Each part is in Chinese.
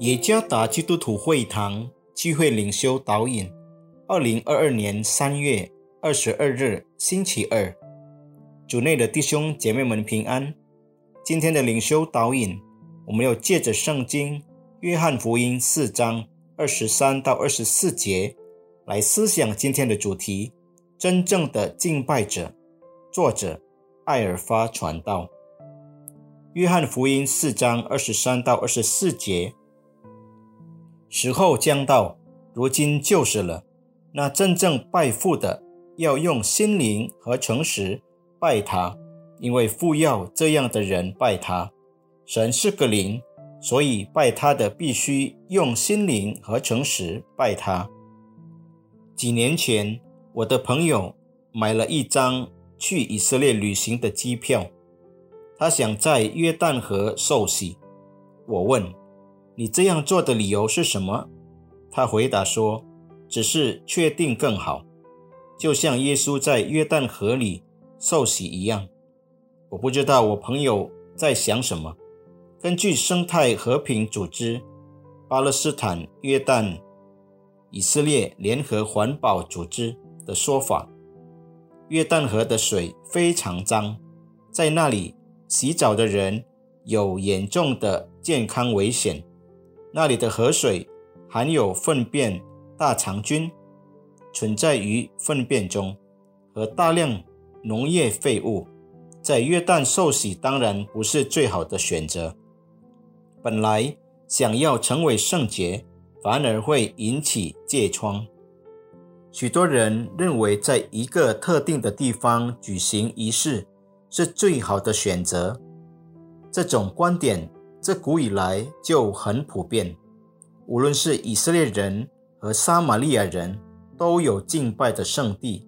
耶加达基督徒会堂聚会领袖导引，二零二二年三月二十二日星期二，主内的弟兄姐妹们平安。今天的领袖导引，我们要借着圣经约翰福音四章二十三到二十四节来思想今天的主题：真正的敬拜者。作者艾尔发传道。约翰福音四章二十三到二十四节。时候将到，如今就是了。那真正拜父的，要用心灵和诚实拜他，因为父要这样的人拜他。神是个灵，所以拜他的必须用心灵和诚实拜他。几年前，我的朋友买了一张去以色列旅行的机票，他想在约旦河受洗。我问。你这样做的理由是什么？他回答说：“只是确定更好，就像耶稣在约旦河里受洗一样。”我不知道我朋友在想什么。根据生态和平组织、巴勒斯坦、约旦、以色列联合环保组织的说法，约旦河的水非常脏，在那里洗澡的人有严重的健康危险。那里的河水含有粪便大肠菌，存在于粪便中和大量农业废物，在约旦受洗当然不是最好的选择。本来想要成为圣洁，反而会引起疥疮。许多人认为在一个特定的地方举行仪式是最好的选择，这种观点。自古以来就很普遍，无论是以色列人和撒玛利亚人，都有敬拜的圣地。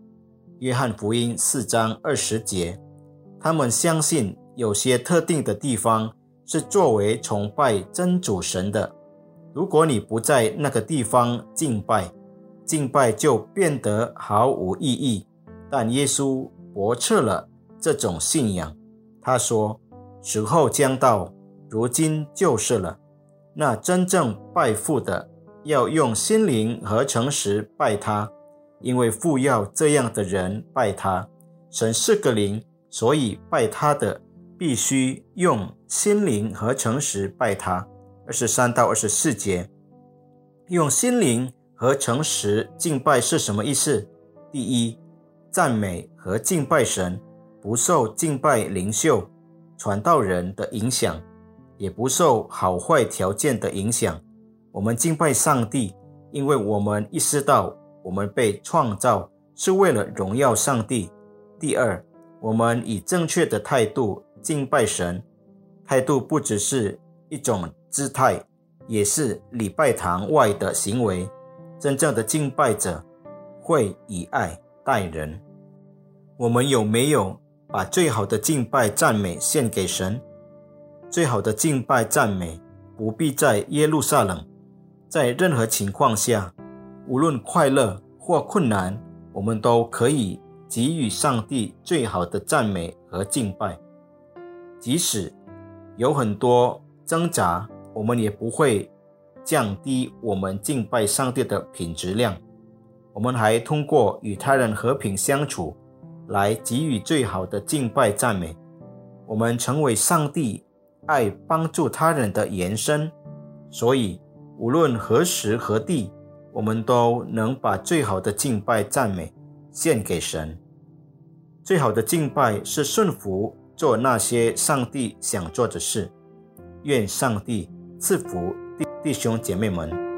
约翰福音四章二十节，他们相信有些特定的地方是作为崇拜真主神的。如果你不在那个地方敬拜，敬拜就变得毫无意义。但耶稣驳斥了这种信仰，他说：“时候将到。”如今就是了。那真正拜父的，要用心灵和诚实拜他，因为父要这样的人拜他。神是个灵，所以拜他的必须用心灵和诚实拜他。二十三到二十四节，用心灵和诚实敬拜是什么意思？第一，赞美和敬拜神，不受敬拜领袖、传道人的影响。也不受好坏条件的影响。我们敬拜上帝，因为我们意识到我们被创造是为了荣耀上帝。第二，我们以正确的态度敬拜神，态度不只是一种姿态，也是礼拜堂外的行为。真正的敬拜者会以爱待人。我们有没有把最好的敬拜赞美献给神？最好的敬拜赞美，不必在耶路撒冷，在任何情况下，无论快乐或困难，我们都可以给予上帝最好的赞美和敬拜。即使有很多挣扎，我们也不会降低我们敬拜上帝的品质量。我们还通过与他人和平相处，来给予最好的敬拜赞美。我们成为上帝。爱帮助他人的延伸，所以无论何时何地，我们都能把最好的敬拜赞美献给神。最好的敬拜是顺服，做那些上帝想做的事。愿上帝赐福弟弟兄姐妹们。